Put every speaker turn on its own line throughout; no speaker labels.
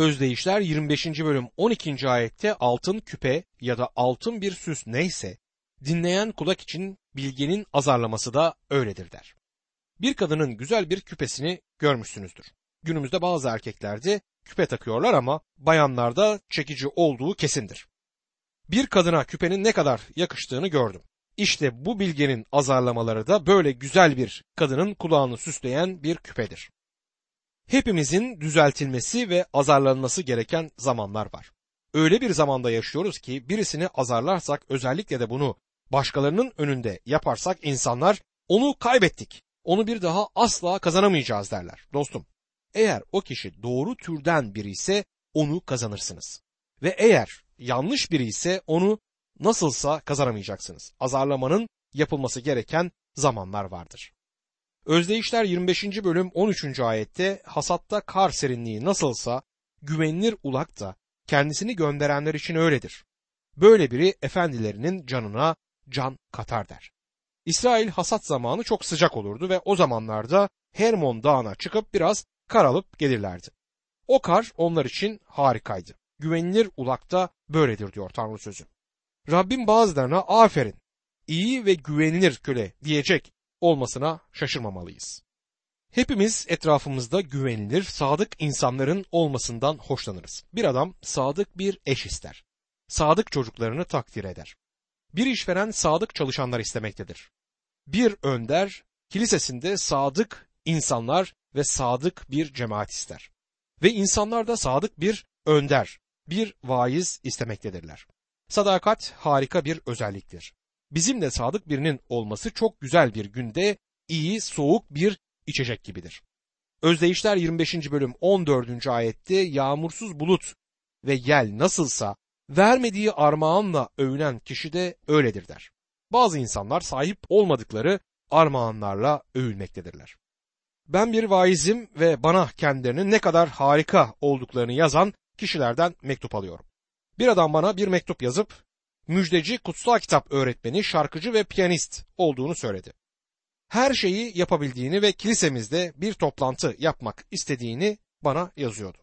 Özdeyişler 25. bölüm 12. ayette altın küpe ya da altın bir süs neyse dinleyen kulak için bilgenin azarlaması da öyledir der. Bir kadının güzel bir küpesini görmüşsünüzdür. Günümüzde bazı erkeklerde küpe takıyorlar ama bayanlarda çekici olduğu kesindir. Bir kadına küpenin ne kadar yakıştığını gördüm. İşte bu bilgenin azarlamaları da böyle güzel bir kadının kulağını süsleyen bir küpedir. Hepimizin düzeltilmesi ve azarlanması gereken zamanlar var. Öyle bir zamanda yaşıyoruz ki birisini azarlarsak özellikle de bunu başkalarının önünde yaparsak insanlar onu kaybettik. Onu bir daha asla kazanamayacağız derler. Dostum, eğer o kişi doğru türden biri ise onu kazanırsınız. Ve eğer yanlış biri ise onu nasılsa kazanamayacaksınız. Azarlamanın yapılması gereken zamanlar vardır. Özdeyişler 25. bölüm 13. ayette hasatta kar serinliği nasılsa güvenilir ulak da kendisini gönderenler için öyledir. Böyle biri efendilerinin canına can katar der. İsrail hasat zamanı çok sıcak olurdu ve o zamanlarda Hermon dağına çıkıp biraz kar alıp gelirlerdi. O kar onlar için harikaydı. Güvenilir ulakta böyledir diyor Tanrı sözü. Rabbim bazılarına aferin, iyi ve güvenilir köle diyecek olmasına şaşırmamalıyız. Hepimiz etrafımızda güvenilir, sadık insanların olmasından hoşlanırız. Bir adam sadık bir eş ister. Sadık çocuklarını takdir eder. Bir işveren sadık çalışanlar istemektedir. Bir önder kilisesinde sadık insanlar ve sadık bir cemaat ister. Ve insanlar da sadık bir önder, bir vaiz istemektedirler. Sadakat harika bir özelliktir. Bizim de sadık birinin olması çok güzel bir günde iyi, soğuk bir içecek gibidir. Özdeyişler 25. bölüm 14. ayette yağmursuz bulut ve yel nasılsa vermediği armağanla övünen kişi de öyledir der. Bazı insanlar sahip olmadıkları armağanlarla övülmektedirler. Ben bir vaizim ve bana kendilerinin ne kadar harika olduklarını yazan kişilerden mektup alıyorum. Bir adam bana bir mektup yazıp müjdeci, kutsal kitap öğretmeni, şarkıcı ve piyanist olduğunu söyledi. Her şeyi yapabildiğini ve kilisemizde bir toplantı yapmak istediğini bana yazıyordu.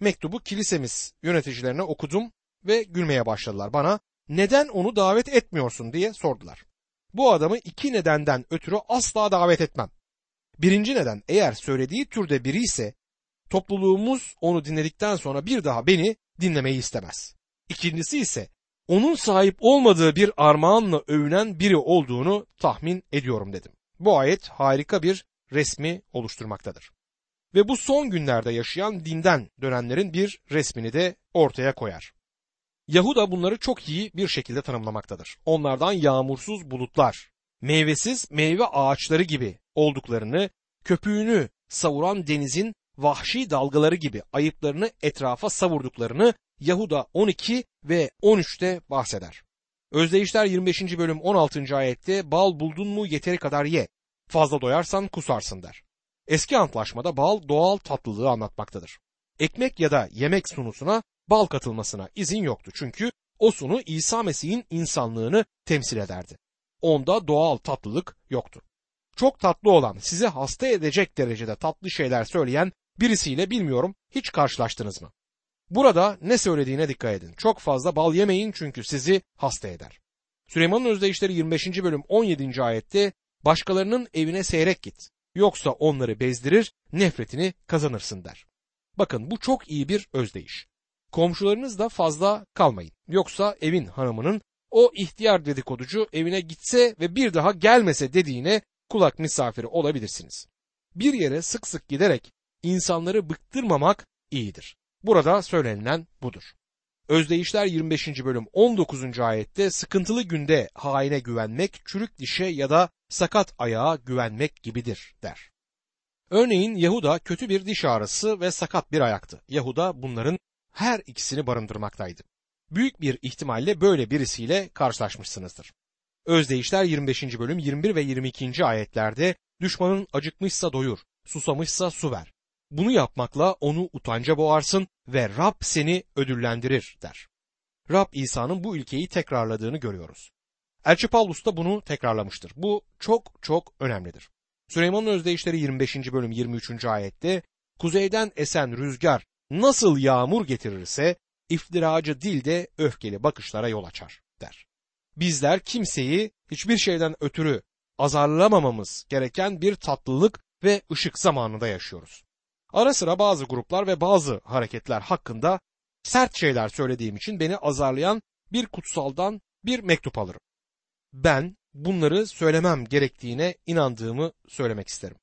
Mektubu kilisemiz yöneticilerine okudum ve gülmeye başladılar. Bana neden onu davet etmiyorsun diye sordular. Bu adamı iki nedenden ötürü asla davet etmem. Birinci neden eğer söylediği türde biri ise topluluğumuz onu dinledikten sonra bir daha beni dinlemeyi istemez. İkincisi ise onun sahip olmadığı bir armağanla övünen biri olduğunu tahmin ediyorum dedim. Bu ayet harika bir resmi oluşturmaktadır. Ve bu son günlerde yaşayan dinden dönenlerin bir resmini de ortaya koyar. Yahuda bunları çok iyi bir şekilde tanımlamaktadır. Onlardan yağmursuz bulutlar, meyvesiz meyve ağaçları gibi olduklarını, köpüğünü savuran denizin vahşi dalgaları gibi ayıplarını etrafa savurduklarını Yahuda 12 ve 13'te bahseder. Özdeyişler 25. bölüm 16. ayette bal buldun mu yeteri kadar ye, fazla doyarsan kusarsın der. Eski antlaşmada bal doğal tatlılığı anlatmaktadır. Ekmek ya da yemek sunusuna bal katılmasına izin yoktu çünkü o sunu İsa Mesih'in insanlığını temsil ederdi. Onda doğal tatlılık yoktu. Çok tatlı olan, sizi hasta edecek derecede tatlı şeyler söyleyen birisiyle bilmiyorum hiç karşılaştınız mı? Burada ne söylediğine dikkat edin. Çok fazla bal yemeyin çünkü sizi hasta eder. Süleyman'ın özdeyişleri 25. bölüm 17. ayette başkalarının evine seyrek git. Yoksa onları bezdirir, nefretini kazanırsın der. Bakın bu çok iyi bir özdeyiş. Komşularınız da fazla kalmayın. Yoksa evin hanımının o ihtiyar dedikoducu evine gitse ve bir daha gelmese dediğine kulak misafiri olabilirsiniz. Bir yere sık sık giderek insanları bıktırmamak iyidir. Burada söylenilen budur. Özdeyişler 25. bölüm 19. ayette sıkıntılı günde haine güvenmek, çürük dişe ya da sakat ayağa güvenmek gibidir der. Örneğin Yahuda kötü bir diş ağrısı ve sakat bir ayaktı. Yahuda bunların her ikisini barındırmaktaydı. Büyük bir ihtimalle böyle birisiyle karşılaşmışsınızdır. Özdeyişler 25. bölüm 21 ve 22. ayetlerde düşmanın acıkmışsa doyur, susamışsa su ver. Bunu yapmakla onu utanca boğarsın ve Rab seni ödüllendirir der. Rab İsa'nın bu ülkeyi tekrarladığını görüyoruz. Elçi Paulus da bunu tekrarlamıştır. Bu çok çok önemlidir. Süleyman'ın özdeyişleri 25. bölüm 23. ayette kuzeyden esen rüzgar nasıl yağmur getirirse iftiracı dil de öfkeli bakışlara yol açar der. Bizler kimseyi hiçbir şeyden ötürü azarlamamamız gereken bir tatlılık ve ışık zamanında yaşıyoruz. Ara sıra bazı gruplar ve bazı hareketler hakkında sert şeyler söylediğim için beni azarlayan bir kutsaldan bir mektup alırım. Ben bunları söylemem gerektiğine inandığımı söylemek isterim.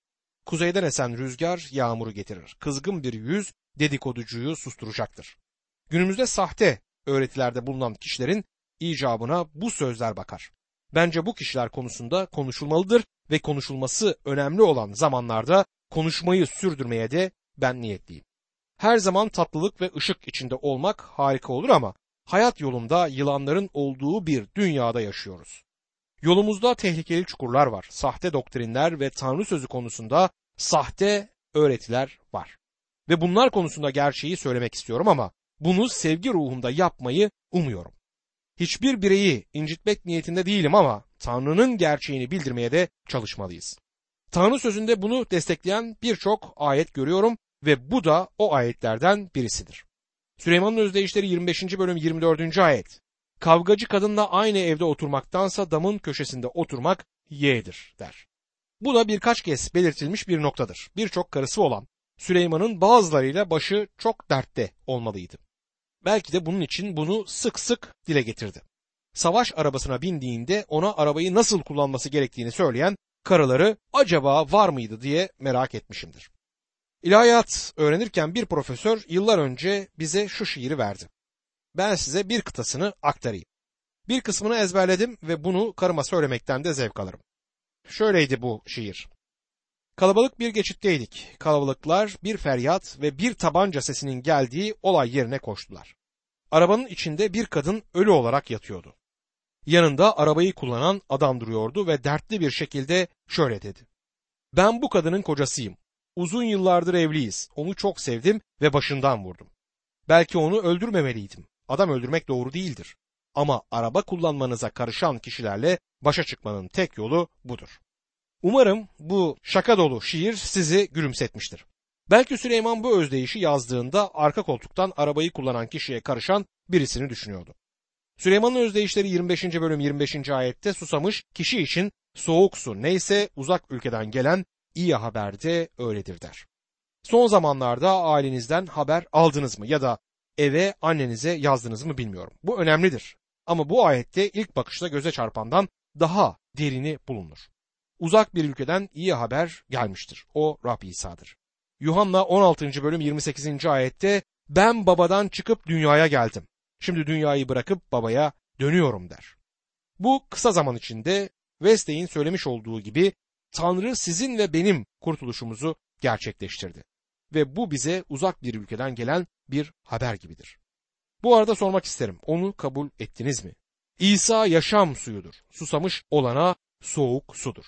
Kuzeyden esen rüzgar yağmuru getirir. Kızgın bir yüz dedikoducuyu susturacaktır. Günümüzde sahte öğretilerde bulunan kişilerin icabına bu sözler bakar. Bence bu kişiler konusunda konuşulmalıdır ve konuşulması önemli olan zamanlarda konuşmayı sürdürmeye de ben niyetliyim. Her zaman tatlılık ve ışık içinde olmak harika olur ama hayat yolunda yılanların olduğu bir dünyada yaşıyoruz. Yolumuzda tehlikeli çukurlar var. Sahte doktrinler ve Tanrı sözü konusunda sahte öğretiler var. Ve bunlar konusunda gerçeği söylemek istiyorum ama bunu sevgi ruhunda yapmayı umuyorum. Hiçbir bireyi incitmek niyetinde değilim ama Tanrı'nın gerçeğini bildirmeye de çalışmalıyız. Tanrı sözünde bunu destekleyen birçok ayet görüyorum ve bu da o ayetlerden birisidir. Süleyman'ın özdeyişleri 25. bölüm 24. ayet. Kavgacı kadınla aynı evde oturmaktansa damın köşesinde oturmak yeğdir der. Bu da birkaç kez belirtilmiş bir noktadır. Birçok karısı olan Süleyman'ın bazılarıyla başı çok dertte olmalıydı. Belki de bunun için bunu sık sık dile getirdi. Savaş arabasına bindiğinde ona arabayı nasıl kullanması gerektiğini söyleyen karıları acaba var mıydı diye merak etmişimdir. İlahiyat öğrenirken bir profesör yıllar önce bize şu şiiri verdi. Ben size bir kıtasını aktarayım. Bir kısmını ezberledim ve bunu karıma söylemekten de zevk alırım. Şöyleydi bu şiir. Kalabalık bir geçitteydik. Kalabalıklar bir feryat ve bir tabanca sesinin geldiği olay yerine koştular. Arabanın içinde bir kadın ölü olarak yatıyordu. Yanında arabayı kullanan adam duruyordu ve dertli bir şekilde şöyle dedi. Ben bu kadının kocasıyım. Uzun yıllardır evliyiz. Onu çok sevdim ve başından vurdum. Belki onu öldürmemeliydim. Adam öldürmek doğru değildir. Ama araba kullanmanıza karışan kişilerle başa çıkmanın tek yolu budur. Umarım bu şaka dolu şiir sizi gülümsetmiştir. Belki Süleyman bu özdeyişi yazdığında arka koltuktan arabayı kullanan kişiye karışan birisini düşünüyordu. Süleyman'ın özdeyişleri 25. bölüm 25. ayette susamış kişi için soğuk su neyse uzak ülkeden gelen iyi haber de öyledir der. Son zamanlarda ailenizden haber aldınız mı ya da eve annenize yazdınız mı bilmiyorum. Bu önemlidir. Ama bu ayette ilk bakışta göze çarpandan daha derini bulunur. Uzak bir ülkeden iyi haber gelmiştir. O Rab İsa'dır. Yuhanna 16. bölüm 28. ayette ben babadan çıkıp dünyaya geldim. Şimdi dünyayı bırakıp babaya dönüyorum der. Bu kısa zaman içinde Wesley'in söylemiş olduğu gibi Tanrı sizin ve benim kurtuluşumuzu gerçekleştirdi. Ve bu bize uzak bir ülkeden gelen bir haber gibidir. Bu arada sormak isterim. Onu kabul ettiniz mi? İsa yaşam suyudur. Susamış olana soğuk sudur.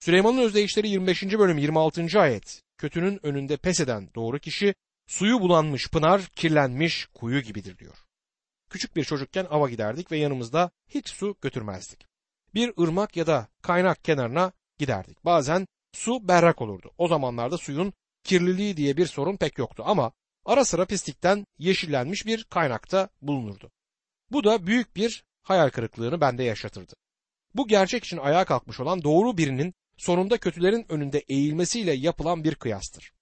Süleyman'ın özdeyişleri 25. bölüm 26. ayet. Kötünün önünde pes eden doğru kişi suyu bulanmış pınar kirlenmiş kuyu gibidir diyor. Küçük bir çocukken ava giderdik ve yanımızda hiç su götürmezdik. Bir ırmak ya da kaynak kenarına giderdik. Bazen su berrak olurdu. O zamanlarda suyun kirliliği diye bir sorun pek yoktu ama ara sıra pislikten yeşillenmiş bir kaynakta bulunurdu. Bu da büyük bir hayal kırıklığını bende yaşatırdı. Bu gerçek için ayağa kalkmış olan doğru birinin sonunda kötülerin önünde eğilmesiyle yapılan bir kıyastır.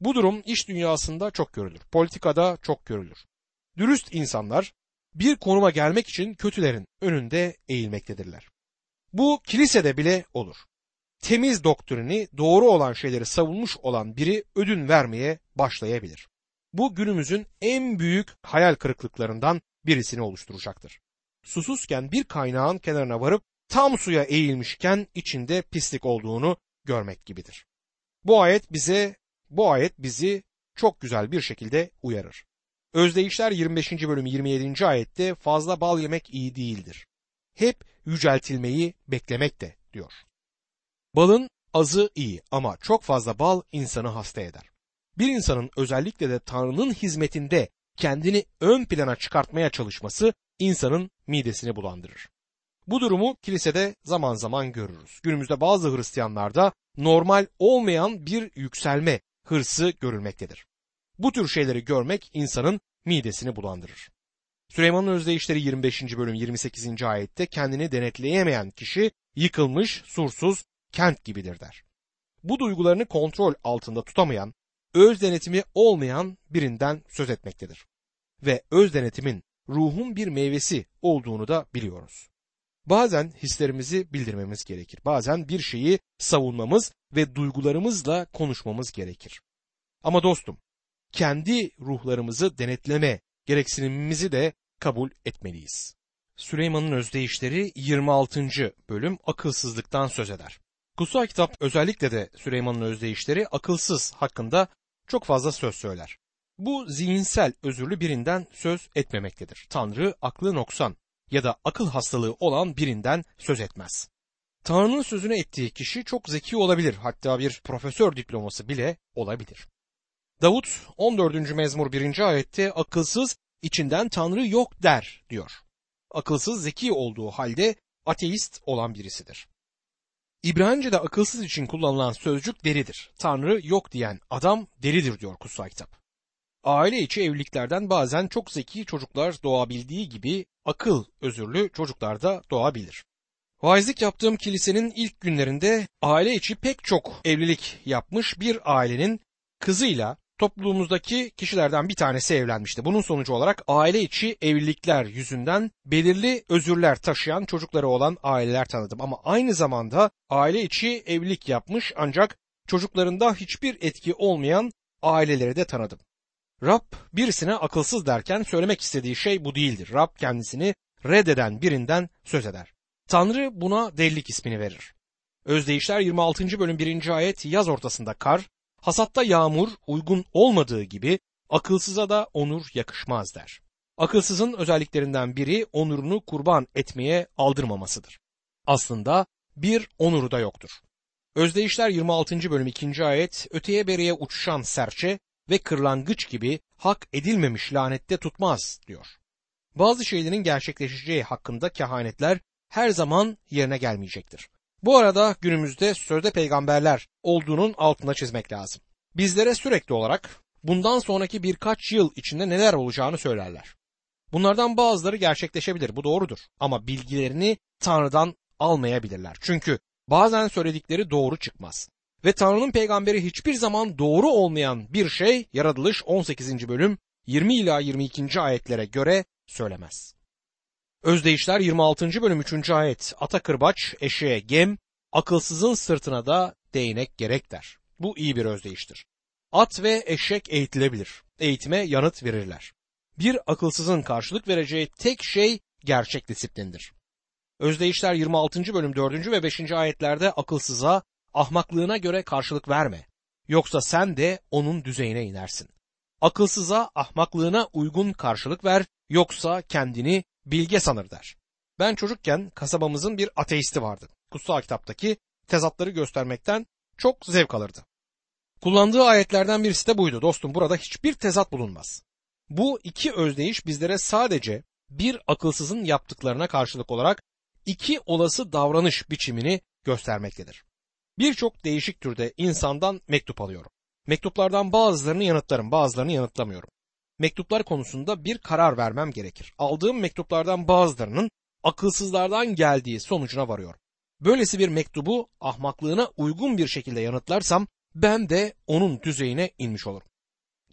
Bu durum iş dünyasında çok görülür. Politikada çok görülür. Dürüst insanlar bir konuma gelmek için kötülerin önünde eğilmektedirler. Bu kilisede bile olur. Temiz doktrini, doğru olan şeyleri savunmuş olan biri ödün vermeye başlayabilir. Bu günümüzün en büyük hayal kırıklıklarından birisini oluşturacaktır. Susuzken bir kaynağın kenarına varıp tam suya eğilmişken içinde pislik olduğunu görmek gibidir. Bu ayet bize bu ayet bizi çok güzel bir şekilde uyarır. Özdeyişler 25. bölüm 27. ayette fazla bal yemek iyi değildir. Hep yüceltilmeyi beklemek de diyor. Balın azı iyi ama çok fazla bal insanı hasta eder. Bir insanın özellikle de Tanrı'nın hizmetinde kendini ön plana çıkartmaya çalışması insanın midesini bulandırır. Bu durumu kilisede zaman zaman görürüz. Günümüzde bazı Hristiyanlarda normal olmayan bir yükselme hırsı görülmektedir. Bu tür şeyleri görmek insanın midesini bulandırır. Süleyman'ın özdeyişleri 25. bölüm 28. ayette kendini denetleyemeyen kişi yıkılmış, sursuz kent gibidir der. Bu duygularını kontrol altında tutamayan, öz denetimi olmayan birinden söz etmektedir. Ve öz denetimin ruhun bir meyvesi olduğunu da biliyoruz. Bazen hislerimizi bildirmemiz gerekir. Bazen bir şeyi savunmamız ve duygularımızla konuşmamız gerekir. Ama dostum, kendi ruhlarımızı denetleme gereksinimimizi de kabul etmeliyiz. Süleyman'ın özdeyişleri 26. bölüm akılsızlıktan söz eder. Kutsal kitap özellikle de Süleyman'ın özdeyişleri akılsız hakkında çok fazla söz söyler. Bu zihinsel özürlü birinden söz etmemektedir. Tanrı aklı noksan ya da akıl hastalığı olan birinden söz etmez. Tanrı'nın sözünü ettiği kişi çok zeki olabilir. Hatta bir profesör diploması bile olabilir. Davut 14. mezmur 1. ayette akılsız içinden Tanrı yok der diyor. Akılsız zeki olduğu halde ateist olan birisidir. İbranice'de akılsız için kullanılan sözcük delidir. Tanrı yok diyen adam delidir diyor kutsal kitap. Aile içi evliliklerden bazen çok zeki çocuklar doğabildiği gibi akıl özürlü çocuklar da doğabilir. Vaizlik yaptığım kilisenin ilk günlerinde aile içi pek çok evlilik yapmış bir ailenin kızıyla toplumumuzdaki kişilerden bir tanesi evlenmişti. Bunun sonucu olarak aile içi evlilikler yüzünden belirli özürler taşıyan çocukları olan aileler tanıdım. Ama aynı zamanda aile içi evlilik yapmış ancak çocuklarında hiçbir etki olmayan aileleri de tanıdım. Rab birisine akılsız derken söylemek istediği şey bu değildir. Rab kendisini reddeden birinden söz eder. Tanrı buna delilik ismini verir. Özdeyişler 26. bölüm 1. ayet yaz ortasında kar, hasatta yağmur uygun olmadığı gibi akılsıza da onur yakışmaz der. Akılsızın özelliklerinden biri onurunu kurban etmeye aldırmamasıdır. Aslında bir onuru da yoktur. Özdeyişler 26. bölüm 2. ayet öteye beriye uçuşan serçe ve kırlangıç gibi hak edilmemiş lanette tutmaz diyor. Bazı şeylerin gerçekleşeceği hakkında kehanetler her zaman yerine gelmeyecektir. Bu arada günümüzde sözde peygamberler olduğunun altına çizmek lazım. Bizlere sürekli olarak bundan sonraki birkaç yıl içinde neler olacağını söylerler. Bunlardan bazıları gerçekleşebilir bu doğrudur ama bilgilerini Tanrı'dan almayabilirler. Çünkü bazen söyledikleri doğru çıkmaz. Ve Tanrı'nın peygamberi hiçbir zaman doğru olmayan bir şey yaratılış 18. bölüm 20 ila 22. ayetlere göre söylemez. Özdeyişler 26. bölüm 3. ayet ata kırbaç eşeğe gem akılsızın sırtına da değnek gerek der. Bu iyi bir özdeyiştir. At ve eşek eğitilebilir. Eğitime yanıt verirler. Bir akılsızın karşılık vereceği tek şey gerçek disiplindir. Özdeyişler 26. bölüm 4. ve 5. ayetlerde akılsıza ahmaklığına göre karşılık verme. Yoksa sen de onun düzeyine inersin. Akılsıza ahmaklığına uygun karşılık ver yoksa kendini bilge sanır der. Ben çocukken kasabamızın bir ateisti vardı. Kutsal kitaptaki tezatları göstermekten çok zevk alırdı. Kullandığı ayetlerden birisi de buydu. Dostum burada hiçbir tezat bulunmaz. Bu iki özdeyiş bizlere sadece bir akılsızın yaptıklarına karşılık olarak iki olası davranış biçimini göstermektedir. Birçok değişik türde insandan mektup alıyorum. Mektuplardan bazılarını yanıtlarım, bazılarını yanıtlamıyorum. Mektuplar konusunda bir karar vermem gerekir. Aldığım mektuplardan bazılarının akılsızlardan geldiği sonucuna varıyorum. Böylesi bir mektubu ahmaklığına uygun bir şekilde yanıtlarsam ben de onun düzeyine inmiş olurum.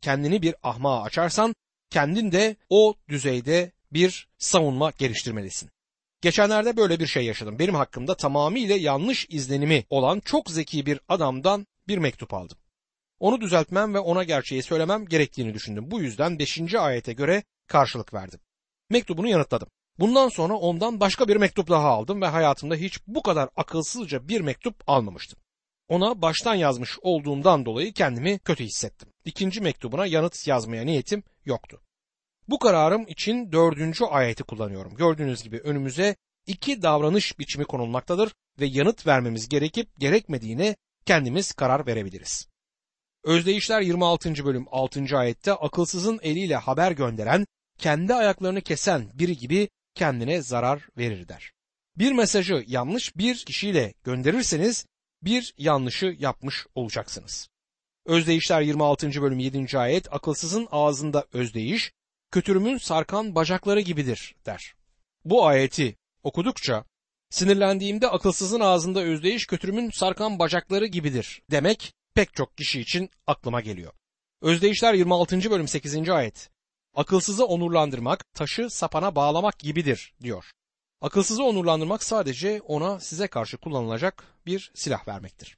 Kendini bir ahmağa açarsan kendin de o düzeyde bir savunma geliştirmelisin. Geçenlerde böyle bir şey yaşadım. Benim hakkımda tamamıyla yanlış izlenimi olan çok zeki bir adamdan bir mektup aldım. Onu düzeltmem ve ona gerçeği söylemem gerektiğini düşündüm. Bu yüzden 5. ayete göre karşılık verdim. Mektubunu yanıtladım. Bundan sonra ondan başka bir mektup daha aldım ve hayatımda hiç bu kadar akılsızca bir mektup almamıştım. Ona baştan yazmış olduğumdan dolayı kendimi kötü hissettim. İkinci mektubuna yanıt yazmaya niyetim yoktu. Bu kararım için dördüncü ayeti kullanıyorum. Gördüğünüz gibi önümüze iki davranış biçimi konulmaktadır ve yanıt vermemiz gerekip gerekmediğine kendimiz karar verebiliriz. Özdeyişler 26. bölüm 6. ayette akılsızın eliyle haber gönderen, kendi ayaklarını kesen biri gibi kendine zarar verir der. Bir mesajı yanlış bir kişiyle gönderirseniz bir yanlışı yapmış olacaksınız. Özdeyişler 26. bölüm 7. ayet akılsızın ağzında özdeyiş, kötürümün sarkan bacakları gibidir der. Bu ayeti okudukça sinirlendiğimde akılsızın ağzında özdeyiş kötürümün sarkan bacakları gibidir demek pek çok kişi için aklıma geliyor. Özdeyişler 26. bölüm 8. ayet akılsızı onurlandırmak taşı sapana bağlamak gibidir diyor. Akılsızı onurlandırmak sadece ona size karşı kullanılacak bir silah vermektir.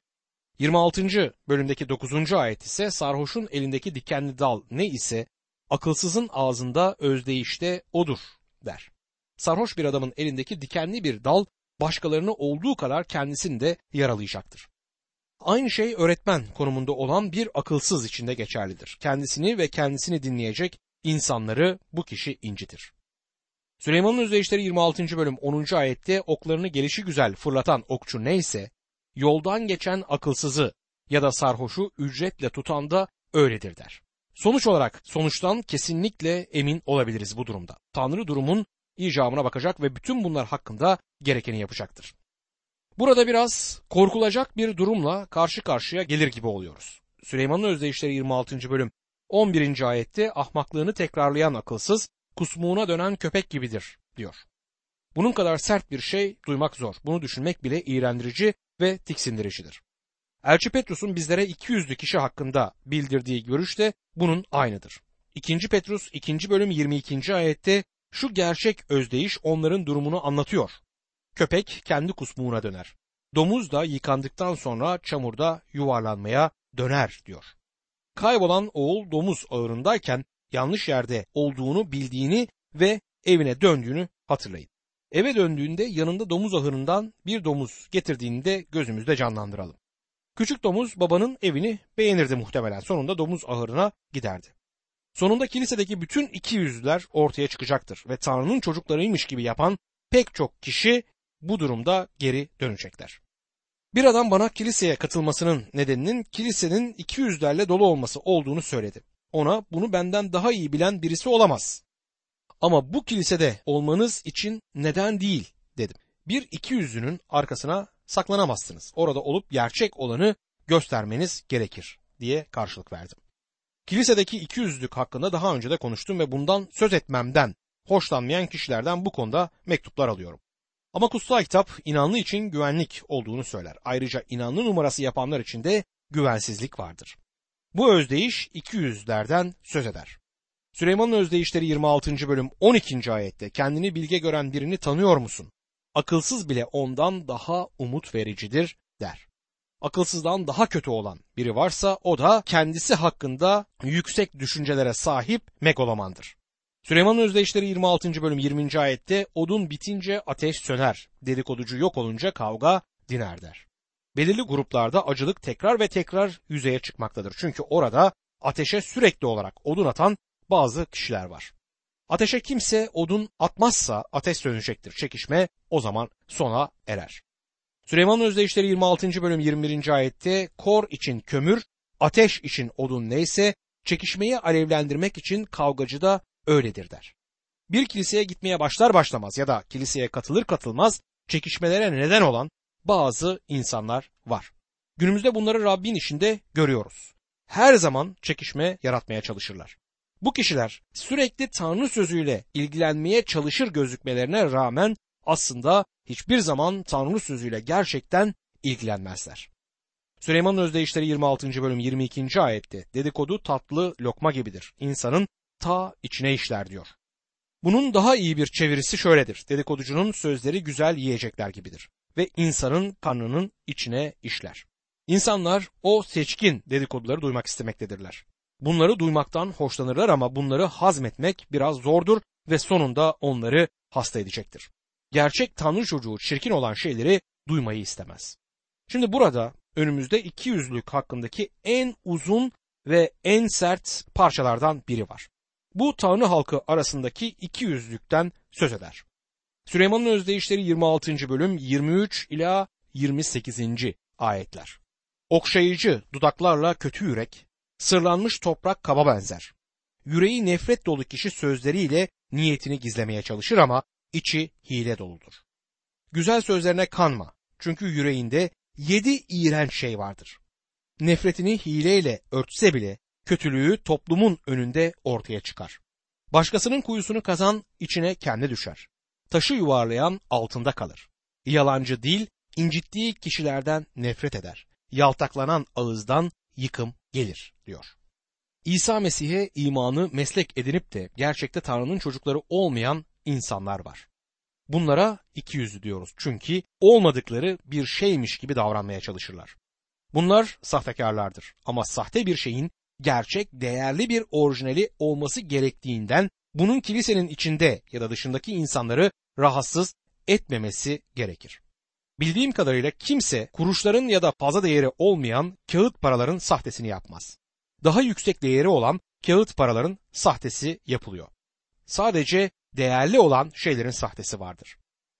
26. bölümdeki 9. ayet ise sarhoşun elindeki dikenli dal ne ise akılsızın ağzında özdeyişte odur der. Sarhoş bir adamın elindeki dikenli bir dal başkalarını olduğu kadar kendisini de yaralayacaktır. Aynı şey öğretmen konumunda olan bir akılsız içinde geçerlidir. Kendisini ve kendisini dinleyecek insanları bu kişi incitir. Süleyman'ın özdeyişleri 26. bölüm 10. ayette oklarını gelişi güzel fırlatan okçu neyse, yoldan geçen akılsızı ya da sarhoşu ücretle tutan da öyledir der. Sonuç olarak sonuçtan kesinlikle emin olabiliriz bu durumda. Tanrı durumun icabına bakacak ve bütün bunlar hakkında gerekeni yapacaktır. Burada biraz korkulacak bir durumla karşı karşıya gelir gibi oluyoruz. Süleyman'ın özdeyişleri 26. bölüm 11. ayette ahmaklığını tekrarlayan akılsız kusmuğuna dönen köpek gibidir diyor. Bunun kadar sert bir şey duymak zor. Bunu düşünmek bile iğrendirici ve tiksindiricidir. Elçi Petrus'un bizlere 200'lü kişi hakkında bildirdiği görüş de bunun aynıdır. 2. Petrus 2. bölüm 22. ayette şu gerçek özdeyiş onların durumunu anlatıyor. Köpek kendi kusmuğuna döner. Domuz da yıkandıktan sonra çamurda yuvarlanmaya döner diyor. Kaybolan oğul domuz ağırındayken yanlış yerde olduğunu bildiğini ve evine döndüğünü hatırlayın. Eve döndüğünde yanında domuz ahırından bir domuz getirdiğini de gözümüzde canlandıralım. Küçük domuz babanın evini beğenirdi muhtemelen. Sonunda domuz ahırına giderdi. Sonunda kilisedeki bütün iki yüzlüler ortaya çıkacaktır ve Tanrı'nın çocuklarıymış gibi yapan pek çok kişi bu durumda geri dönecekler. Bir adam bana kiliseye katılmasının nedeninin kilisenin iki yüzlerle dolu olması olduğunu söyledi. Ona bunu benden daha iyi bilen birisi olamaz. Ama bu kilisede olmanız için neden değil dedim. Bir iki yüzlünün arkasına saklanamazsınız. Orada olup gerçek olanı göstermeniz gerekir diye karşılık verdim. Kilisedeki iki yüzlük hakkında daha önce de konuştum ve bundan söz etmemden hoşlanmayan kişilerden bu konuda mektuplar alıyorum. Ama kutsal kitap inanlı için güvenlik olduğunu söyler. Ayrıca inanlı numarası yapanlar için de güvensizlik vardır. Bu özdeyiş iki yüzlerden söz eder. Süleyman'ın özdeyişleri 26. bölüm 12. ayette kendini bilge gören birini tanıyor musun? Akılsız bile ondan daha umut vericidir der. Akılsızdan daha kötü olan biri varsa o da kendisi hakkında yüksek düşüncelere sahip megalomandır. Süleyman'ın özdeyişleri 26. bölüm 20. ayette odun bitince ateş söner, dedikoducu yok olunca kavga diner der. Belirli gruplarda acılık tekrar ve tekrar yüzeye çıkmaktadır. Çünkü orada ateşe sürekli olarak odun atan bazı kişiler var. Ateşe kimse odun atmazsa ateş sönecektir. Çekişme o zaman sona erer. Süleyman'ın özdeyişleri 26. bölüm 21. ayette kor için kömür, ateş için odun neyse çekişmeyi alevlendirmek için kavgacı da öyledir der. Bir kiliseye gitmeye başlar başlamaz ya da kiliseye katılır katılmaz çekişmelere neden olan bazı insanlar var. Günümüzde bunları Rabbin işinde görüyoruz. Her zaman çekişme yaratmaya çalışırlar. Bu kişiler sürekli Tanrı sözüyle ilgilenmeye çalışır gözükmelerine rağmen aslında hiçbir zaman Tanrı sözüyle gerçekten ilgilenmezler. Süleyman'ın özdeyişleri 26. bölüm 22. ayette dedikodu tatlı lokma gibidir. İnsanın ta içine işler diyor. Bunun daha iyi bir çevirisi şöyledir. Dedikoducunun sözleri güzel yiyecekler gibidir ve insanın karnının içine işler. İnsanlar o seçkin dedikoduları duymak istemektedirler. Bunları duymaktan hoşlanırlar ama bunları hazmetmek biraz zordur ve sonunda onları hasta edecektir. Gerçek Tanrı çocuğu çirkin olan şeyleri duymayı istemez. Şimdi burada önümüzde iki yüzlük hakkındaki en uzun ve en sert parçalardan biri var. Bu Tanrı halkı arasındaki iki yüzlükten söz eder. Süleyman'ın özdeyişleri 26. bölüm 23 ila 28. ayetler. Okşayıcı dudaklarla kötü yürek, sırlanmış toprak kaba benzer. Yüreği nefret dolu kişi sözleriyle niyetini gizlemeye çalışır ama içi hile doludur. Güzel sözlerine kanma çünkü yüreğinde yedi iğrenç şey vardır. nefretini hileyle örtse bile kötülüğü toplumun önünde ortaya çıkar. Başkasının kuyusunu kazan içine kendi düşer. Taşı yuvarlayan altında kalır. Yalancı dil incittiği kişilerden nefret eder. Yaltaklanan ağızdan yıkım gelir diyor. İsa Mesih'e imanı meslek edinip de gerçekte Tanrı'nın çocukları olmayan insanlar var. Bunlara iki yüzlü diyoruz çünkü olmadıkları bir şeymiş gibi davranmaya çalışırlar. Bunlar sahtekarlardır ama sahte bir şeyin gerçek, değerli bir orijinali olması gerektiğinden bunun kilisenin içinde ya da dışındaki insanları rahatsız etmemesi gerekir. Bildiğim kadarıyla kimse kuruşların ya da fazla değeri olmayan kağıt paraların sahtesini yapmaz. Daha yüksek değeri olan kağıt paraların sahtesi yapılıyor. Sadece değerli olan şeylerin sahtesi vardır.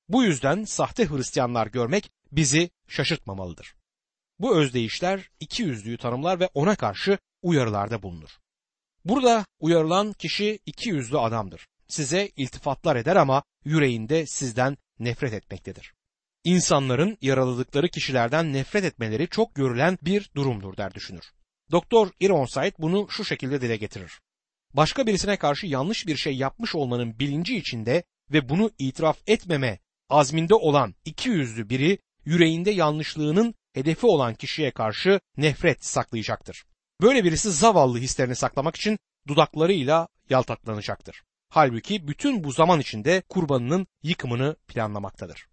Bu yüzden sahte Hristiyanlar görmek bizi şaşırtmamalıdır. Bu özdeyişler iki yüzlüyü tanımlar ve ona karşı uyarılarda bulunur. Burada uyarılan kişi iki yüzlü adamdır. Size iltifatlar eder ama yüreğinde sizden nefret etmektedir. İnsanların yaraladıkları kişilerden nefret etmeleri çok görülen bir durumdur der düşünür. Doktor Ironside bunu şu şekilde dile getirir. Başka birisine karşı yanlış bir şey yapmış olmanın bilinci içinde ve bunu itiraf etmeme azminde olan iki yüzlü biri yüreğinde yanlışlığının hedefi olan kişiye karşı nefret saklayacaktır. Böyle birisi zavallı hislerini saklamak için dudaklarıyla yaltaklanacaktır. Halbuki bütün bu zaman içinde kurbanının yıkımını planlamaktadır.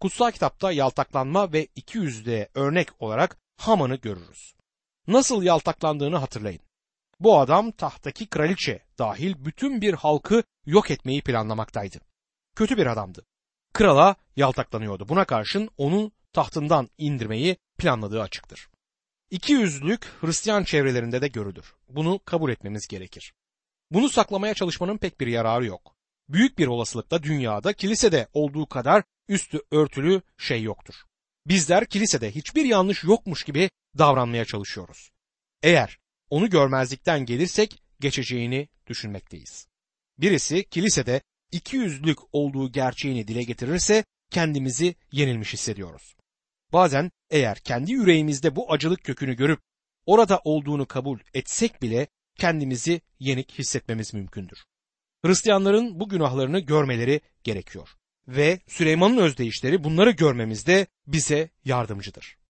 Kutsal kitapta yaltaklanma ve iki yüzlüğe örnek olarak Haman'ı görürüz. Nasıl yaltaklandığını hatırlayın. Bu adam tahtaki kraliçe dahil bütün bir halkı yok etmeyi planlamaktaydı. Kötü bir adamdı. Krala yaltaklanıyordu. Buna karşın onu tahtından indirmeyi planladığı açıktır. İki yüzlülük Hristiyan çevrelerinde de görülür. Bunu kabul etmemiz gerekir. Bunu saklamaya çalışmanın pek bir yararı yok. Büyük bir olasılıkla dünyada kilisede olduğu kadar üstü örtülü şey yoktur. Bizler kilisede hiçbir yanlış yokmuş gibi davranmaya çalışıyoruz. Eğer onu görmezlikten gelirsek geçeceğini düşünmekteyiz. Birisi kilisede iki yüzlük olduğu gerçeğini dile getirirse kendimizi yenilmiş hissediyoruz. Bazen eğer kendi yüreğimizde bu acılık kökünü görüp orada olduğunu kabul etsek bile kendimizi yenik hissetmemiz mümkündür. Hristiyanların bu günahlarını görmeleri gerekiyor ve Süleyman'ın özdeyişleri bunları görmemizde bize yardımcıdır.